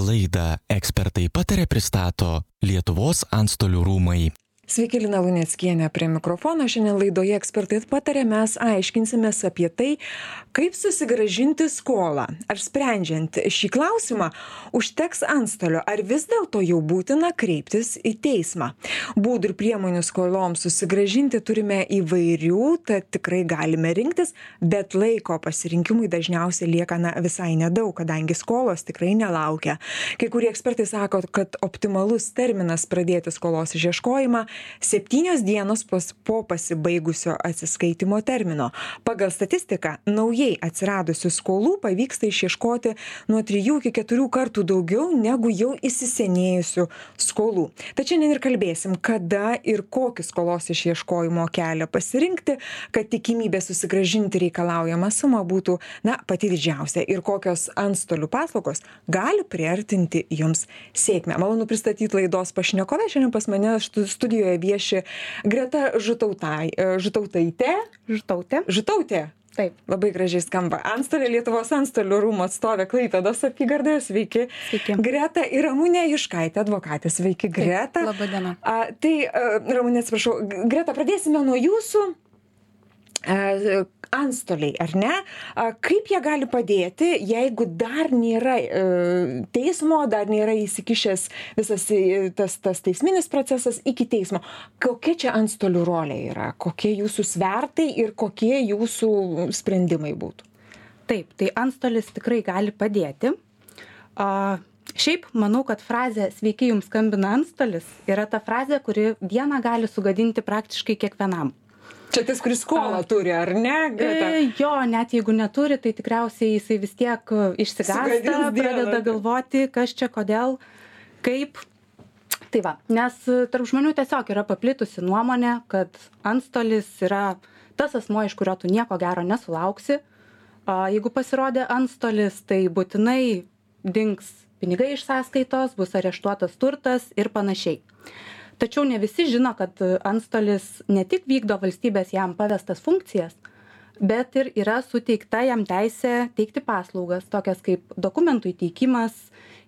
Laidą ekspertai patarė pristato Lietuvos antstolių rūmai. Sveiki, Lina Luneckienė prie mikrofono. Šiandien laidoje ekspertai patarė, mes aiškinsimės apie tai, kaip susigražinti skolą. Ar sprendžiant šį klausimą užteks antstolio, ar vis dėlto jau būtina kreiptis į teismą. Būdų ir priemonių skoloms susigražinti turime įvairių, tad tikrai galime rinktis, bet laiko pasirinkimui dažniausiai lieka na, visai nedaug, kadangi skolos tikrai nelaukia. Kai kurie ekspertai sako, kad optimalus terminas pradėti skolos išieškojimą septynios dienos pas, po pasibaigusio atsiskaitimo termino. Pagal statistiką, naujai atsiradusių skolų pavyksta išieškoti nuo 3 iki 4 kartų daugiau negu jau įsisenėjusių skolų. Tačiau šiandien ir kalbėsim, kada ir kokį skolos išieškojimo kelią pasirinkti, kad tikimybė susigražinti reikalaujamą sumą būtų, na, pati didžiausia ir kokios antstolių paslaugos gali priartinti jums sėkmę. Malonu pristatyti laidos pašnekovę. Šiandien pas mane studijoje studijoje vieši Greta Žutautai, Žutautaitė. Žutautė. Žutautė. Taip. Labai gražiai skamba. Antstolė Lietuvos antstolių rūmų atstovė Klaipėdos apygardoje. Sveiki. Sveiki. Greta ir Ramūnė Iškaitė, advokatė. Sveiki, Greta. Labą dieną. A, tai, a, Ramūnė, atsiprašau, Greta, pradėsime nuo jūsų. A, antstoliai, ar ne? Kaip jie gali padėti, jeigu dar nėra e, teismo, dar nėra įsikišęs visas e, tas, tas teisminis procesas iki teismo? Kokia čia antstolių rolė yra? Kokie jūsų svertai ir kokie jūsų sprendimai būtų? Taip, tai antstolis tikrai gali padėti. Uh, Šiaip manau, kad frazė sveiki jums skambina antstolis yra ta frazė, kuri dieną gali sugadinti praktiškai kiekvienam. Čia tas, kuris skolą turi, ar ne? Greta? E, jo, net jeigu neturi, tai tikriausiai jisai vis tiek e, išsigąsta, pradeda galvoti, kas čia, kodėl, kaip. Tai va, nes e, tarp žmonių tiesiog yra paplitusi nuomonė, kad antstolis yra tas asmo, iš kurio tu nieko gero nesulauksi. Jeigu pasirodė antstolis, tai būtinai dings pinigai iš sąskaitos, bus areštuotas turtas ir panašiai tačiau ne visi žino kad antstolis ne tik vykdo valstybės jam pavestas funkcijas bet ir yra suteikta jam teisė teikti paslaugas tokias kaip dokumentų įteikimas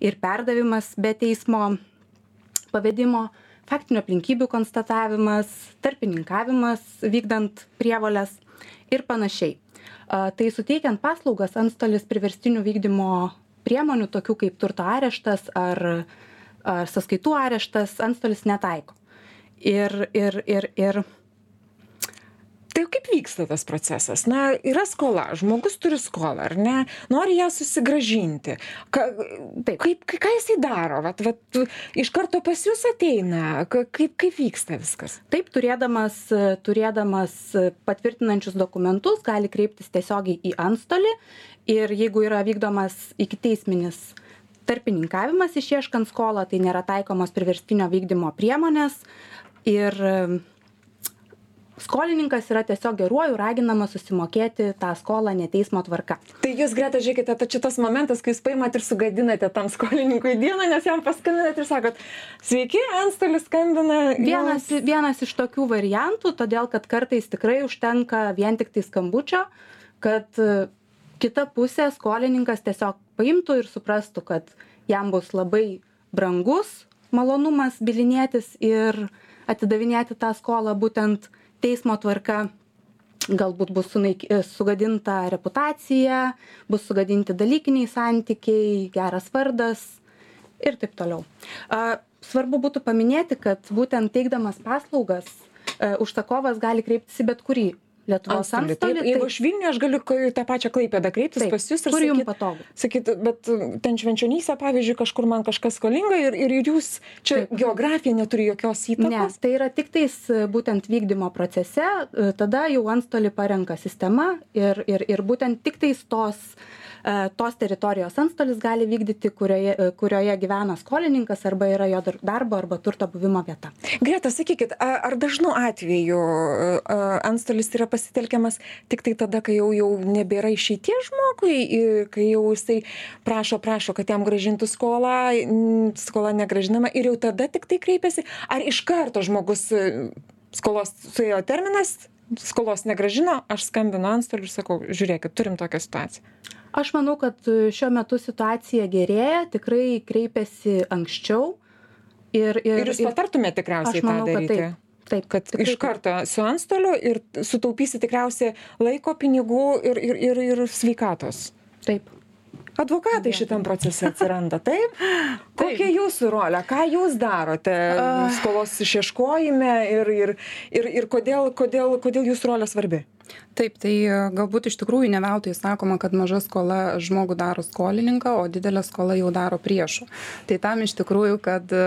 ir perdavimas be teismo pavedimo faktinių aplinkybių konstatavimas tarpininkavimas vykdant prievoles ir panašiai. Tai suteikiant paslaugas antstolis priverstinių vykdymo priemonių tokių kaip turto areštas ar ar sąskaitų areštas antstolis netaiko. Ir, ir, ir, ir Tai kaip vyksta tas procesas? Na, yra skola, žmogus turi skolą, ar ne? Nori ją susigražinti. Ka, taip, kaip, ką jisai daro? Vat, vat, iš karto pas jūs ateina. Ka, kaip, kaip vyksta viskas? Taip, turėdamas, turėdamas patvirtinančius dokumentus, gali kreiptis tiesiogiai į antstolį ir jeigu yra vykdomas iki teisminis tarpininkavimas išieškant skolą tai nėra taikomos priverstinio vykdymo priemonės ir skolininkas yra tiesiog geruoju raginamas susimokėti tą skolą ne teismo tvarka. Tai jūs, Greta, žiūrėkite, čia tas momentas, kai jūs paimat ir sugadinate tam skolininkui dieną, nes jam paskambinat ir sakot, sveiki, antstolis skambina. Vienas, jums... vienas iš tokių variantų, todėl kad kartais tikrai užtenka vien tik tai skambučio, kad kita pusė skolininkas tiesiog paimtų ir suprastų kad jam bus labai brangus malonumas bylinėtis ir atidavinėti tą skolą. Būtent teismo tvarka galbūt bus sunaik sugadinta reputacija bus sugadinti dalykiniai santykiai geras vardas ir taip toliau. A svarbu būtų paminėti kad būtent teikdamas paslaugas a užsakovas gali kreiptis į bet kurį Lietuvos antstolį. Jeigu aš Vilniuje, aš galiu tą pačią klaipėdą kreiptis taip, pas jūs ir kur jums patogu. Sakyt, bet ten švenčionyse, pavyzdžiui, kažkur man kažkas skolinga ir, ir jūs čia taip. geografija neturi jokios įtakos. Ne, tai yra tik tais būtent vykdymo procese, tada jau antstolį parenka sistema ir, ir, ir būtent tik tais tos uh, E, tos teritorijos antstolis gali vykdyti, kurioje, e, kurioje gyvena skolininkas arba yra jo darbo arba turto buvimo vieta. Greta, sakykit, ar dažnu atveju e, antstolis yra pasitelkiamas tik tai tada, kai jau, jau nebėra išeitie žmogui, kai jau jisai prašo, prašo, kad jam gražintų skolą, skola negražinama ir jau tada tik tai kreipiasi, ar iš karto žmogus skolos suėjo terminas, skolos negrąžino aš skambinu antstoliui ir sakau žiūrėkit turim tokią situaciją. Aš manau kad šiuo metu situacija gerėja tikrai kreipiasi anksčiau ir ir ir jūs patartumėt tikriausiai tą daryti? taip kad iš karto su antstoliu ir sutaupysit tikriausiai laiko pinigų ir ir ir ir sveikatos. Taip advokatai šitam procese atsiranda taip? Kokia jūsų rolė? Ką jūs darote skolos išieškojime ir ir ir ir kodėl kodėl kodėl jūsų rolė svarbi taip tai e, galbūt iš tikrųjų ne veltui sakoma kad maža skola žmogų daro skolininką o didelė skola jau daro priešu tai tam iš tikrųjų kad e,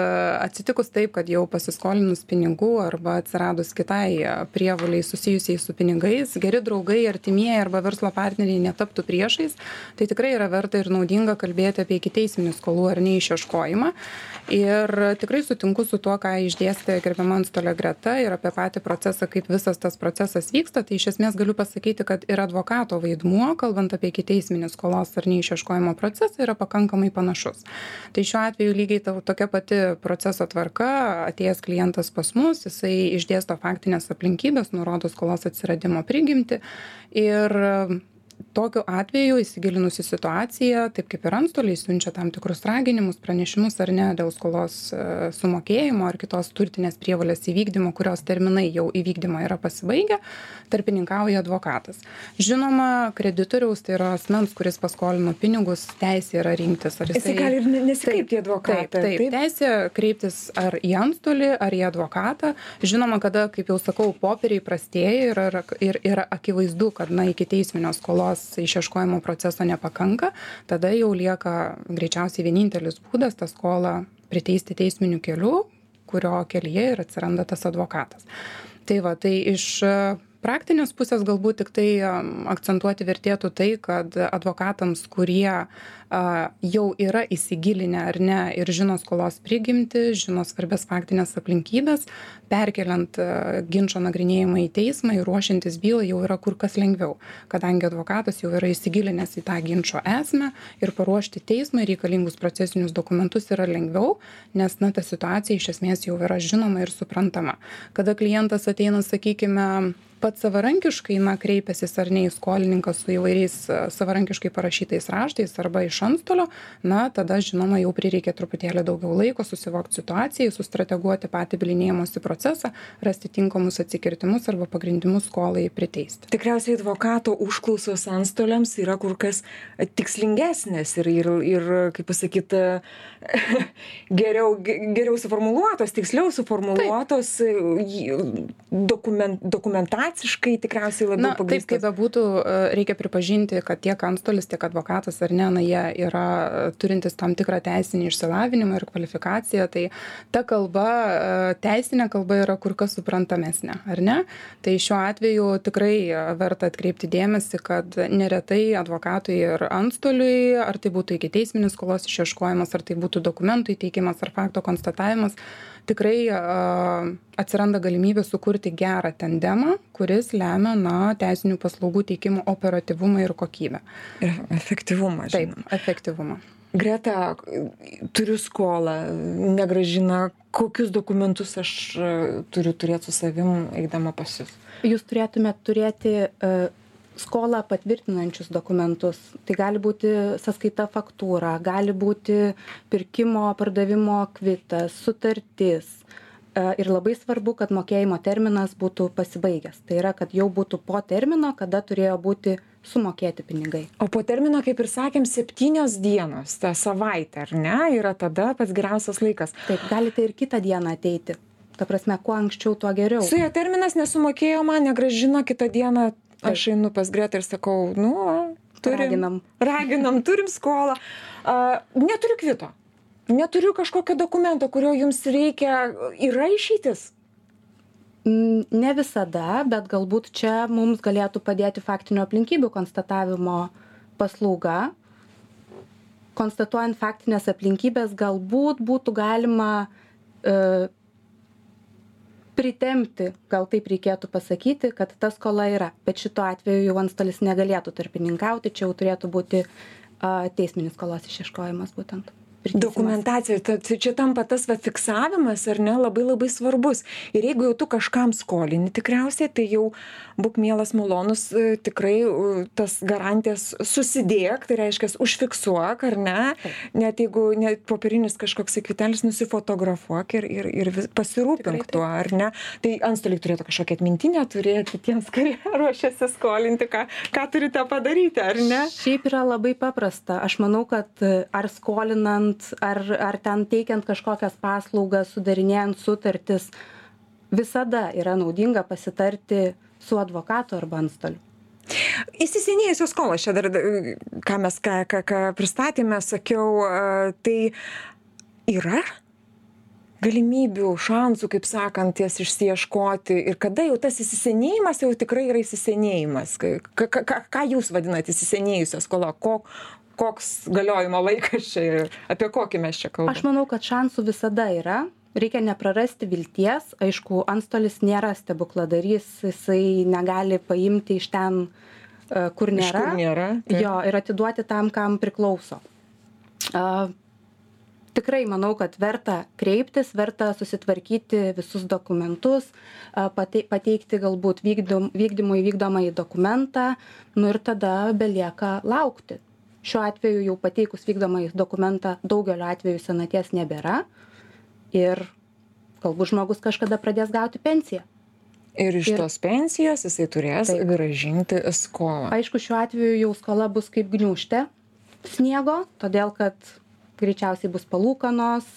atsitikus taip kad jau pasiskolinus pinigų arba atsiradus kitai e, prievolei susijusiai su pinigais geri draugai artimieji arba verslo partneriai netaptų priešais tai tikrai yra verta ir naudinga kalbėti apie ikiteisminių skolų ar ne išieškojimą. Ir tikrai sutinku su tuo ką išdėstė gerbiama antstolė greta ir apie patį procesą kaip visas tas procesas vyksta. Tai iš esmės galiu pasakyti kad ir advokato vaidmuo kalbant apie ikiteisminį skolos ar ne išieškojimo procesą yra pakankamai panašus. Tai šiuo atveju lygiai ta tokia pati proceso tvarka atėjęs klientas pas mus jisai išdėsto faktines aplinkybes nurodo skolos atsiradimo prigimtį ir tokiu atveju įsigilinus į situaciją taip kaip ir antstoliai siunčia tam tikrus raginimus pranešimus ar ne dėl skolos e, sumokėjimo ar kitos turtinės prievolės įvykdymo kurios terminai jau įvykdymo yra pasibaigę tarpininkauja advokatas. Žinoma kreditoriaus tai yra asmens kuris paskolino pinigus teisė yra rinktis ar jisai gali ir nesikreipti į advokatą taip taip teisė kreiptis ar į antstolį ar į advokatą. Žinoma kada kaip jau sakau popieriai prastėja ir ar ir yra akivaizdu kad na ikiteisminio skolos bylos išieškojimo proceso nepakanka tada jau lieka greičiausiai vienintelis būdas tą skolą priteisti teisminiu keliu kurio kelyje ir atsiranda tas advokatas. Tai va tai iš praktinės pusės galbūt tiktai akcentuoti vertėtų tai kad advokatams kurie a jau yra įsigilinę ar ne ir žino skolos prigimtį žino svarbias faktines aplinkybes perkeliant ginčo nagrinėjimą į teismą ir ruošiantis bylai jau yra kur kas lengviau kadangi advokatas jau yra įsigilinęs į tą ginčo esmę ir paruošti teismui reikalingus procesinius dokumentus yra lengviau nes na ta situacija iš esmės jau yra žinoma ir suprantama. Kada klientas ateina sakykime pats savarankiškai na kreipiasis ar ne į skolininką su įvairiais savarankiškai parašytais raštais arba iš antstolio na tada žinoma jau prireikia truputėlį daugiau laiko susivokt situacijai sustrateguoti patį bylinėjimosi procesą rasti tinkamus atsikirtimus arba pagrindimus skolai priteisti. Tikriausiai advokato užklausos antstoliams yra kur kas tikslingesnės ir ir ir kaip pasakyt geriau geriau suformuluotos tiksliau suformuluotos dokumen dokumentaciškai tikriausiai labiau na taip kaip bebūtų reikia pripažinti kad tiek antstolis tiek advokatas ar ne na jie yra turintys tam tikrą teisinį išsilavinimą ir kvalifikaciją tai ta kalba teisinė kalba yra kur kas suprantamesnė ar ne? Tai šiuo atveju tikrai verta atkreipti dėmesį kad neretai advokatui ir antstoliui ar tai būtų ikiteisminis skolos išieškojimas ar tai būtų dokumentų įteikimas ar fakto konstatavimas tikrai atsiranda galimybė sukurti gerą tandemą kuris lemia na teisinių paslaugų teikimo operatyvumą ir kokybę. Ir efektyvumą taip efektyvumą. Greta turiu skolą negrąžina kokius dokumentus aš turiu turėt su savim eidama pas jus? Jūs turėtumėt turėti skolą patvirtinančius dokumentus. Tai gali būti sąskaita faktūra gali būti pirkimo pardavimo kvitas sutartis. Ir labai svarbu kad mokėjimo terminas būtų pasibaigęs. Tai yra kad jau būtų po termino kada turėjo būti sumokėti pinigai. O po termino kaip ir sakėm septynios dienos ta savaitė ar ne yra tada pats geriausias laikas. Taip galite ir kitą dieną ateiti. Ta prasme kuo anksčiau tuo geriau. Suėjo terminas nesumokėjo man negrąžino kitą dieną aš einu pas gretą ir sakau nu turim raginam. raginam turim skolą. A neturiu kvito neturiu kažkokio dokumento kurio jums reikia. Yra išeitis? Ne visada bet galbūt čia mums galėtų padėti faktinių aplinkybių konstatavimo paslauga. Konstatuojant faktines aplinkybes galbūt būtų galima e, pritempti gal taip reikėtų pasakyti kad ta skola yra. Bet šituo atveju jau antstolis negalėtų tarpininkauti čia jau turėtų būti a teisminis skolos išieškojimas būtent dokumentacija tad čia tampa tas va fiksavimas ar ne labai labai svarbus. Ir jeigu jau tu kažkam skolini tikriausiai tai jau būk mielas malonus e, tikrai tas garantijas susidėk tai reiškias užfiksuok ar ne? Net jeigu net popierinis kažkoksai kvitelis nusifotografuok ir ir ir pasirūpink tuo ar ne? Tai antstoliai turėtų kažkokią atmintinę turėti tiems kurie ruošiasi skolinti ką ką turite padaryti ar ne? Šiaip yra labai paprasta. Aš manau kad e, ar skolinant ar ar ten teikiant kažkokias paslaugas sudarinėjant sutartis visada yra naudinga pasitarti su advokatu arba antstoliu. Įsisenėjusios skolos, čia dar, ką mes ką, ką, ką pristatėme, sakiau, tai yra galimybių, šansų, kaip sakant, jas išsieškoti ir kada jau tas įsisenėjimas jau tikrai yra įsisenėjimas. Ką, ką, ką jūs vadinate įsisenėjusią skolą? Ko, koks galiojimo laikas čia ir apie kokį mes čia kalbame? Aš manau, kad šansų visada yra. Reikia neprarasti vilties. Aišku antstolis nėra stebukladarys. Jisai negali paimti iš ten e, kur nėra, kur nėra jo ir atiduoti tam kam priklauso. A, tikrai manau kad verta kreiptis verta susitvarkyti visus dokumentus patei, pateikti galbūt vykdymui vykdomąjį dokumentą. Nu ir tada belieka laukti šiuo atveju jau pateikus vykdomąjį dokumentą daugeliu atvejų senaties nebėra ir galbūt žmogus kažkada pradės gauti pensiją. Ir iš ir, tos pensijos jisai turės taip, gražinti skolą. Aišku, šiuo atveju jau skola bus kaip gniužtė sniego, todėl kad greičiausiai bus palūkanos,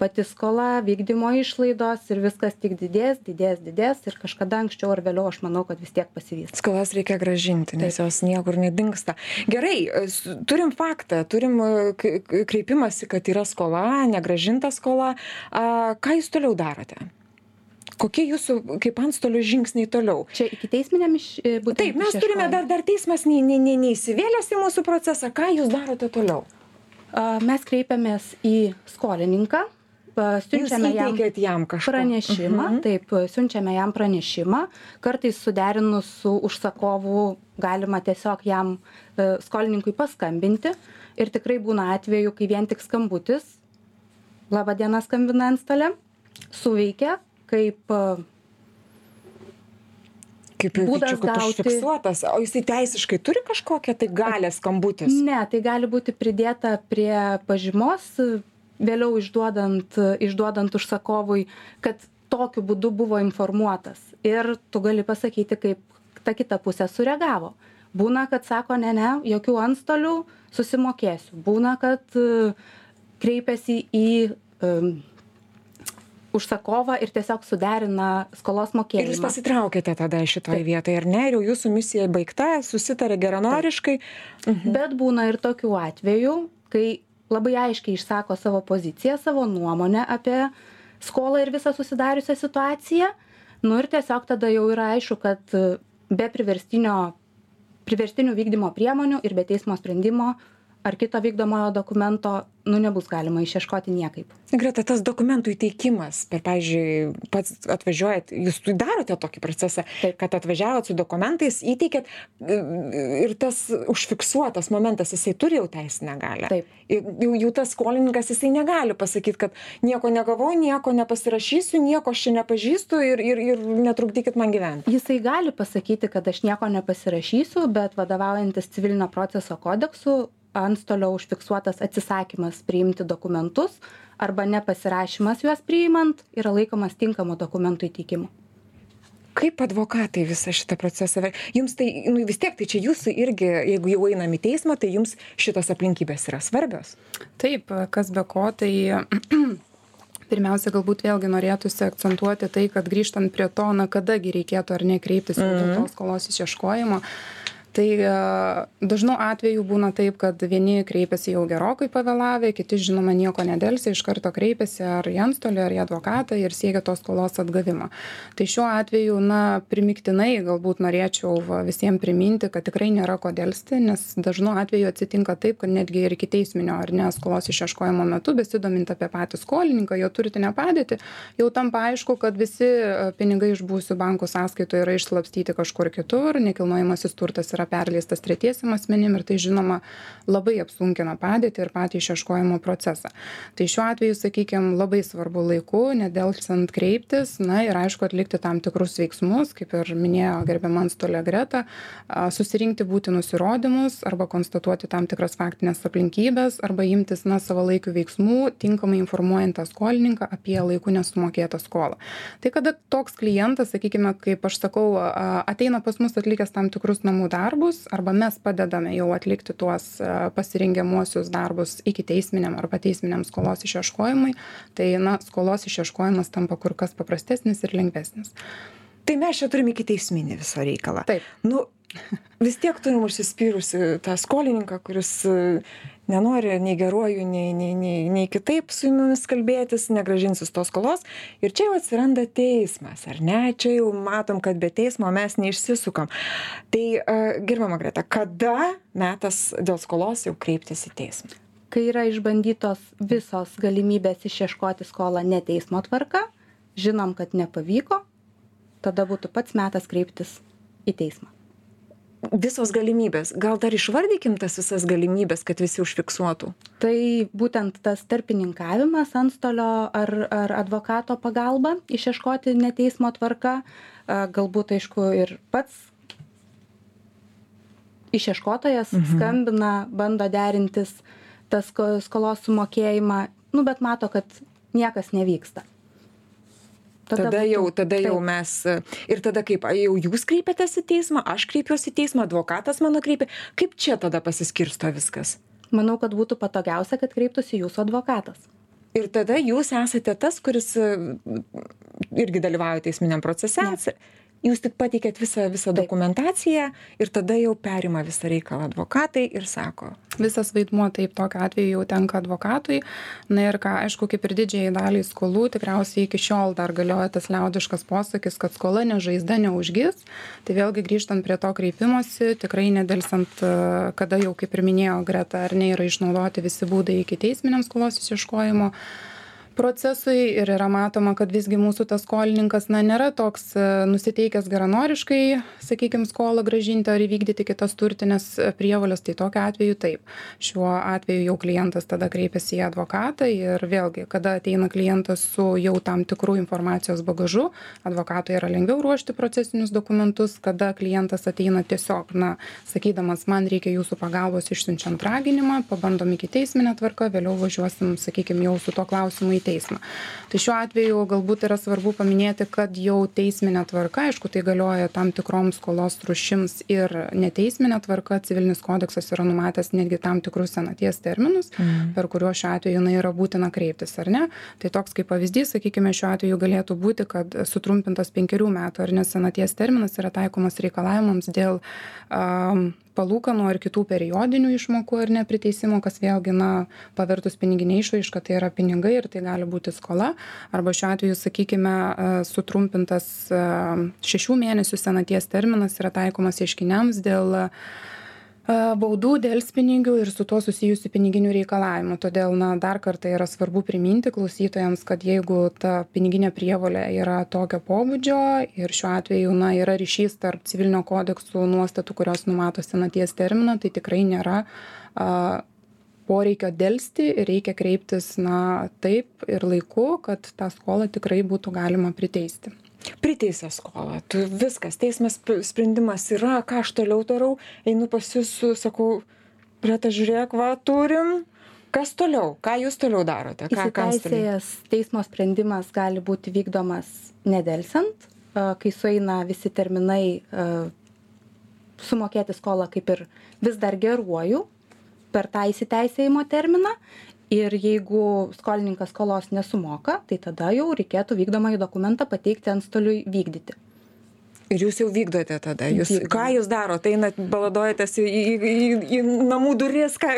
pati skola vykdymo išlaidos ir viskas tik didės didės didės ir kažkada anksčiau ar vėliau aš manau kad vis tiek pasivys. Skolas reikia grąžinti nes jos niekur nedingsta. Gerai turim faktą turim kreipimąsi kad yra skola negrąžinta skola. A ką jūs toliau darote? Kokie jūsų kaip antstolio žingsniai toliau? Čia ikiteisminiam iš e, būtent taip mes turime dar dar teismas nei nei nei neįsivėlęs į mūsų procesą. Ką jūs darote toliau? Mes kreipiamės į skolininką siunčiame jam, jam pranešimą, mhm. taip, siunčiame jam pranešimą, kartais suderinus su užsakovu galima tiesiog jam e, skolininkui paskambinti ir tikrai būna atveju, kai vien tik skambutis, laba diena skambina antstolė, suveikia kaip e, kaip būdas gauti. Užfiksuotas, o jisai teisiškai turi kažkokią tai galę skambutis? Ne, tai gali būti pridėta prie pažymos vėliau išduodant išduodant užsakovui kad tokiu būdu buvo informuotas ir tu gali pasakyti kaip ta kita pusė sureagavo būna kad sako ne ne jokių antstolių susimokėsiu būna kad e, kreipiasi į um, užsakovą ir tiesiog suderina skolos mokėjimą. Ir jūs pasitraukėte tada šitoje vietoje, ar ne? Ir jau jūsų misija baigta, susitarė geranoriškai. Mhm. Bet būna ir tokių atvejų, kai labai aiškiai išsako savo poziciją savo nuomonę apie skolą ir visą susidariusią situaciją. Nu ir tiesiog tada jau yra aišku kad be priverstinio priverstinių vykdymo priemonių ir be teismo sprendimo ar kito vykdomojo dokumento nu nebus galima išieškoti niekaip. Greta tas dokumentų įteikimas per pavyzdžiui pats atvažiuojat jūs darote tokį procesą kad atvažiavot su dokumentais įteikėt ir tas užfiksuotas momentas jisai turi jau teisinę galią. Taip. Jau jau tas skolininkas jisai negali pasakyt kad nieko negavau nieko nepasirašysiu nieko aš čia nepažįstu ir ir ir netrukdykit man gyvent jisai gali pasakyti kad aš nieko nepasirašysiu bet vadovaujantis civilinio proceso kodeksu antstolio užfiksuotas atsisakymas priimti dokumentus arba nepasirašymas juos priimant yra laikomas tinkamu dokumentų įteikimu kaip advokatai visą šitą procesą jums tai nu vis tiek tai čia jūsų irgi jeigu jau einam į teismą tai jums šitos aplinkybės yra svarbios taip kas be ko tai pirmiausia galbūt vėlgi norėtųsi akcentuoti tai kad grįžtant prie to na kada gi reikėtų ar ne kreiptis jau dėl mhm. tos skolos išieškojimo tai e, dažnu atveju būna taip kad vieni kreipiasi jau gerokai pavėlavę kiti žinoma nieko nedelsia iš karto kreipiasi ar į antstolį ar į advokatą ir siekia tos skolos atgavimo. Tai šiuo atveju na primygtinai galbūt norėčiau va visiem priminti kad tikrai nėra ko delsti nes dažnu atveju atsitinka taip kad netgi ir ikiteisminio ar ne skolos išieškojimo metu besidomint apie patį skolininką jo turtinę padėtį jau tampa aišku kad visi e, pinigai iš buvusių bankų sąskaitų yra išslapstyti kažkur kitur nekilnojamasis turtas yra yra perleistas tretiesiem asmenim ir tai žinoma labai apsunkina padėtį ir patį išieškojimo procesą. Tai šiuo atveju sakykim labai svarbu laiku nedelsiant kreiptis na ir aišku atlikti tam tikrus veiksmus kaip ir minėjo gerbiama antstolė greta susirinkti būtinus įrodymus arba konstatuoti tam tikras faktines aplinkybes arba imtis na savalaikių veiksmų tinkamai informuojant tą skolininką apie laiku nesumokėtą skolą. Tai kada toks klientas sakykime kaip aš sakau ateina pas mus atlikęs tam tikrus namų darbus arba mes padedame jau atlikti tuos pasirengiamuosius darbus ikiteisminiam arba teisminiam skolos išieškojimui tai na skolos išieškojimas tampa kur kas paprastesnis ir lengvesnis tai mes čia turim ikiteisminį visą reikalą. Taip. Nu vis tiek turim užsispyrusį tą skolininką kuris nenori nei geruoju nei nei nei nei kitaip su jumis kalbėtis negrąžins jis tos skolos. Ir čia jau atsiranda teismas ar ne? Čia jau matom kad be teismo mes neišsisukam. Tai gerbiama greta kada metas dėl skolos jau kreiptis į teismą? Kai yra išbandytos visos galimybės išieškoti skolą ne teismo tvarka žinom kad nepavyko tada būtų pats metas kreiptis į teismą. Visos galimybės. Gal dar išvardykim tas visas galimybes kad visi užfiksuotų? Tai būtent tas tarpininkavimas antstolio ar ar advokato pagalba išieškoti ne teismo tvarka galbūt aišku ir pats išieškotojas mhm. skambina bando derintis tas skolos sumokėjimą nu bet mato kad niekas nevyksta tada jau tada jau mes ir tada kaip jau jūs kreipiatės į teismą aš kreipiuosi į teismą advokatas mano kreipia. Kaip čia tada pasiskirsto viskas? Manau kad būtų patogiausia kad kreiptųsi jūsų advokatas. Ir tada jūs esate tas kuris irgi dalyvauja teisminiam procese jūs tik pateikiat visą visą dokumentaciją ir tada jau perima visą reikalą advokatai ir sako. Visas vaidmuo taip tokiu atveju jau tenka advokatui. Na ir ką aišku kaip ir didžiajai daliai skolų tikriausiai iki šiol dar galioja tas liaudiškas posakis kad skola ne žaizda neužgis tai vėlgi grįžtant prie to kreipimosi tikrai nedelsiant kada jau kaip ir minėjo greta ar ne yra išnaudoti visi būdai ikiteisminiam skolos išieškojimo procesui ir yra matoma kad visgi mūsų tas skolininkas na nėra toks e, nusiteikęs geranoriškai sakykim skolą grąžinti ar įvykdyti kitas turtines prievoles tai tokiu atveju taip. Šiuo atveju jau klientas tada kreipiasi į advokatą ir vėlgi kada ateina klientas su jau tam tikru informacijos bagažu advokatui yra lengviau ruošti procesinius dokumentus kada klientas ateina tiesiog na sakydamas man reikia jūsų pagalbos išsiunčiant raginimą pabandom ikiteismine tvarka vėliau važiuosim sakykim jau su tuo klausimu į teismą tai šiuo atveju galbūt yra svarbu paminėti kad jau teismine tvarka aišku tai galioja tam tikroms skolos rūšims ir neteismine tvarka civilinis kodeksas yra numatęs netgi tam tikrus senaties terminus mhm. per kuriuos šiuo atveju na yra būtina kreiptis ar ne tai toks kaip pavyzdys sakykime šiuo atveju galėtų būti kad sutrumpintas penkerių metų ar ne senaties terminas yra taikomas reikalavimams dėl am palūkanų ar kitų periodinių išmokų ar ne priteisimo kas vėlgi na pavertus pinigine išraiška tai yra pinigai ir tai gali būti skola. Arba šiuo atveju sakykime sutrumpintas šešių mėnesių senaties terminas yra taikomas ieškiniams dėl baudų delspinigių ir su tuo susijusių piniginių reikalavimų. Todėl na dar kartą yra svarbu priminti klausytojams kad jeigu ta piniginė prievolė yra tokio pobūdžio ir šiuo atveju na yra ryšys tarp civilinio kodekso nuostatų kurios numato senaties terminą tai tikrai nėra a poreikio delsti ir reikia kreiptis na taip ir laiku kad tą skolą tikrai būtų galima priteisti priteisė skolą. Tu viskas teismas sprendimas yra ką aš toliau darau einu pas jus sakau greta žiūrėk va turim. Kas toliau? Ką jūs toliau darote? Ką ką įsiteisėjęs teismo sprendimas gali būti vykdomas nedelsiant kai sueina visi terminai sumokėti skolą kaip ir vis dar geruoju per tą įsiteisėjimo terminą ir jeigu skolininkas skolos nesumoka tai tada jau reikėtų vykdomąjį dokumentą pateikti antstoliui vykdyti. Ir jūs jau vykdote tada jūs ką jūs darot einat baladojatės į į į į namų duris ką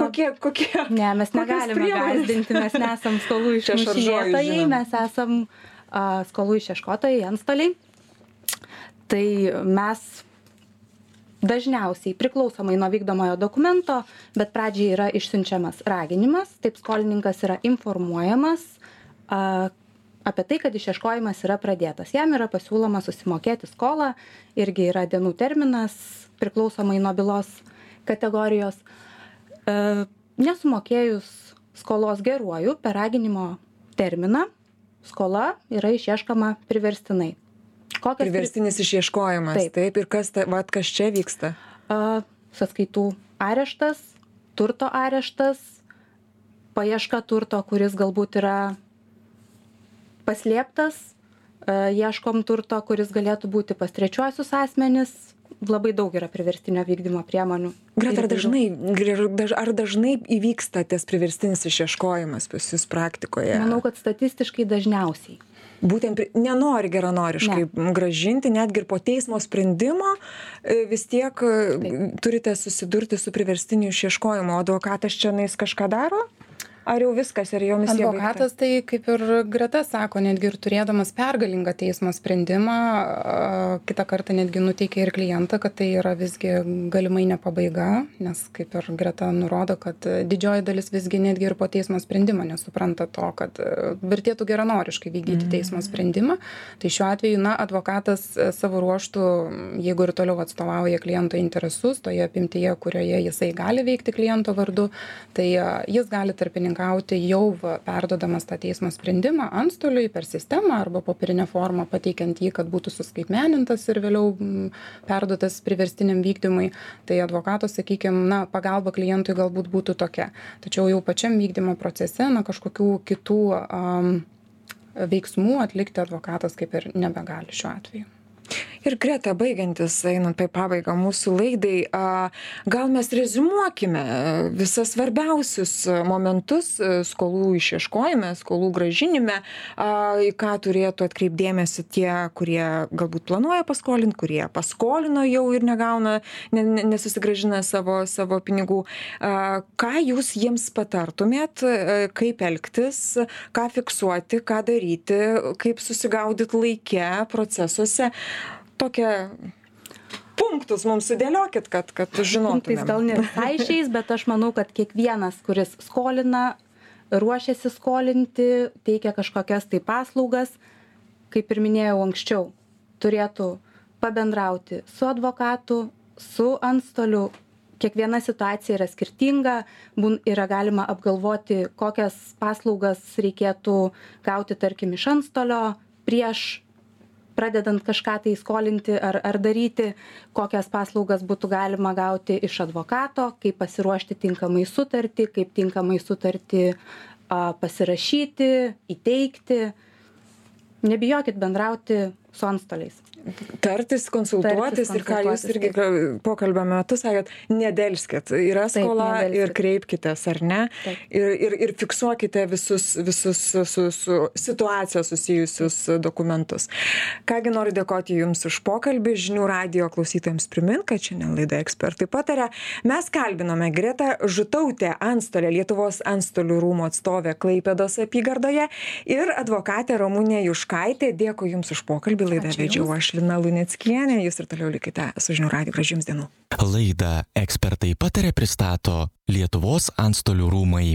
kokie kokie ne mes negalime gąsdinti mes nesam skolų išmušinėtojai mes esam a skolų išieškotojai antstoliai. Tai mes dažniausiai priklausomai nuo vykdomojo dokumento bet pradžiai yra išsiunčiamas raginimas taip skolininkas yra informuojamas a apie tai kad išieškojimas yra pradėtas. Jam yra pasiūloma susimokėti skolą irgi yra dienų terminas priklausomai nuo bylos kategorijos. E, nesumokėjus skolos geruoju per raginimo terminą skola yra išieškoma priverstinai priverstinis išieškojimas taip, ir kas ta, vat, kas čia vyksta? A, sąskaitų areštas turto areštas paieška turto kuris galbūt yra paslėptas e, ieškom turto kuris galėtų būti pas trečiuosius asmenis. Labai daug yra priverstinio vykdymo priemonių. Greta ar dažnai ar dažnai įvyksta tas priverstinis išieškojimas pas jus praktikoje? Manau kad statistiškai dažniausiai būtent nenori geranoriškai ne. gražinti, netgi ir po teismo sprendimo e, vis tiek e, Taip. turite susidurti su priverstiniu išieškojimu. Advokatas čia nais kažką daro? Ar jau viskas ir jau misija advokatas tai kaip ir greta sako netgi ir turėdamas pergalingą teismo sprendimą kitą kartą netgi nuteikia ir klientą kad tai yra visgi galimai ne pabaiga nes kaip ir greta nurodo kad didžioji dalis visgi netgi ir po teismo sprendimo nesupranta to kad e, vertėtų geranoriškai vykdyti teismo mhm. sprendimą tai šiuo atveju na advokatas e, savo ruožtu jeigu ir toliau atstovauja kliento interesus toje apimtyje kurioje jisai gali veikti kliento vardu tai e, jis gali tarpininkaut gauti jau perduodamas tą teismo sprendimą antstoliui per sistemą arba popierine forma pateikiant jį kad būtų suskaitmenintas ir vėliau perduotas priverstiniam vykdymui tai advokato sakykim na pagalba klientui galbūt būtų tokia. Tačiau jau pačiam vykdymo procese na kažkokių kitų am veiksmų atlikti advokatas kaip ir nebegali šiuo atveju ir greta baigiantis einant į pabaigą mūsų laidai a gal mes reziumuokime visas svarbiausius momentus skolų išieškojime skolų grąžinime a į ką turėtų atkreipt dėmesį tie kurie galbūt planuoja paskolint kurie paskolino jau ir negauna ne ne nesusigrąžina savo savo pinigų. A ką jūs jiems patartumėt kaip elgtis ką fiksuoti ką daryti kaip susigaudyt laike procesuose tokią punktus mums sudėliokit, kad, kad žinotumėm. Punktais gal ne visai šiais, bet aš manau, kad kiekvienas, kuris skolina, ruošiasi skolinti, teikia kažkokias tai paslaugas, kaip ir minėjau anksčiau, turėtų pabendrauti su advokatu, su antstoliu. Kiekviena situacija yra skirtinga, yra galima apgalvoti, kokias paslaugas reikėtų gauti, tarkim, iš antstolio prieš pradedant kažką tai skolinti ar ar daryti kokias paslaugas būtų galima gauti iš advokato kaip pasiruošti tinkamai sutartį kaip tinkamai sutartį a pasirašyti įteikti. Nebijokit bendrauti su antstoliais. Tartis konsultuotis ir ką jūs irgi pokalbio metu sakėt nedelskit. Yra skola ir kreipkitės ar ne? Ir ir ir fiksuokite visus visus su su situacija susijusius dokumentus. Ką gi noriu dėkoti jums už pokalbį. Žinių radijo klausytojams primint kad šiandien laidoje ekspertai pataria. Mes kalbinome gretą žutautę antstolę lietuvos antstolių rūmų atstovę klaipėdos apygardoje ir advokatę ramunę juškaitę. Dėkui jums už pokalbį laidą vedžiau aš lina luneckienė. Jūs ir toliau likite su žinių radiju. Gražių jums dienų. Laidą ekspertai pataria pristato lietuvos antstolių rūmai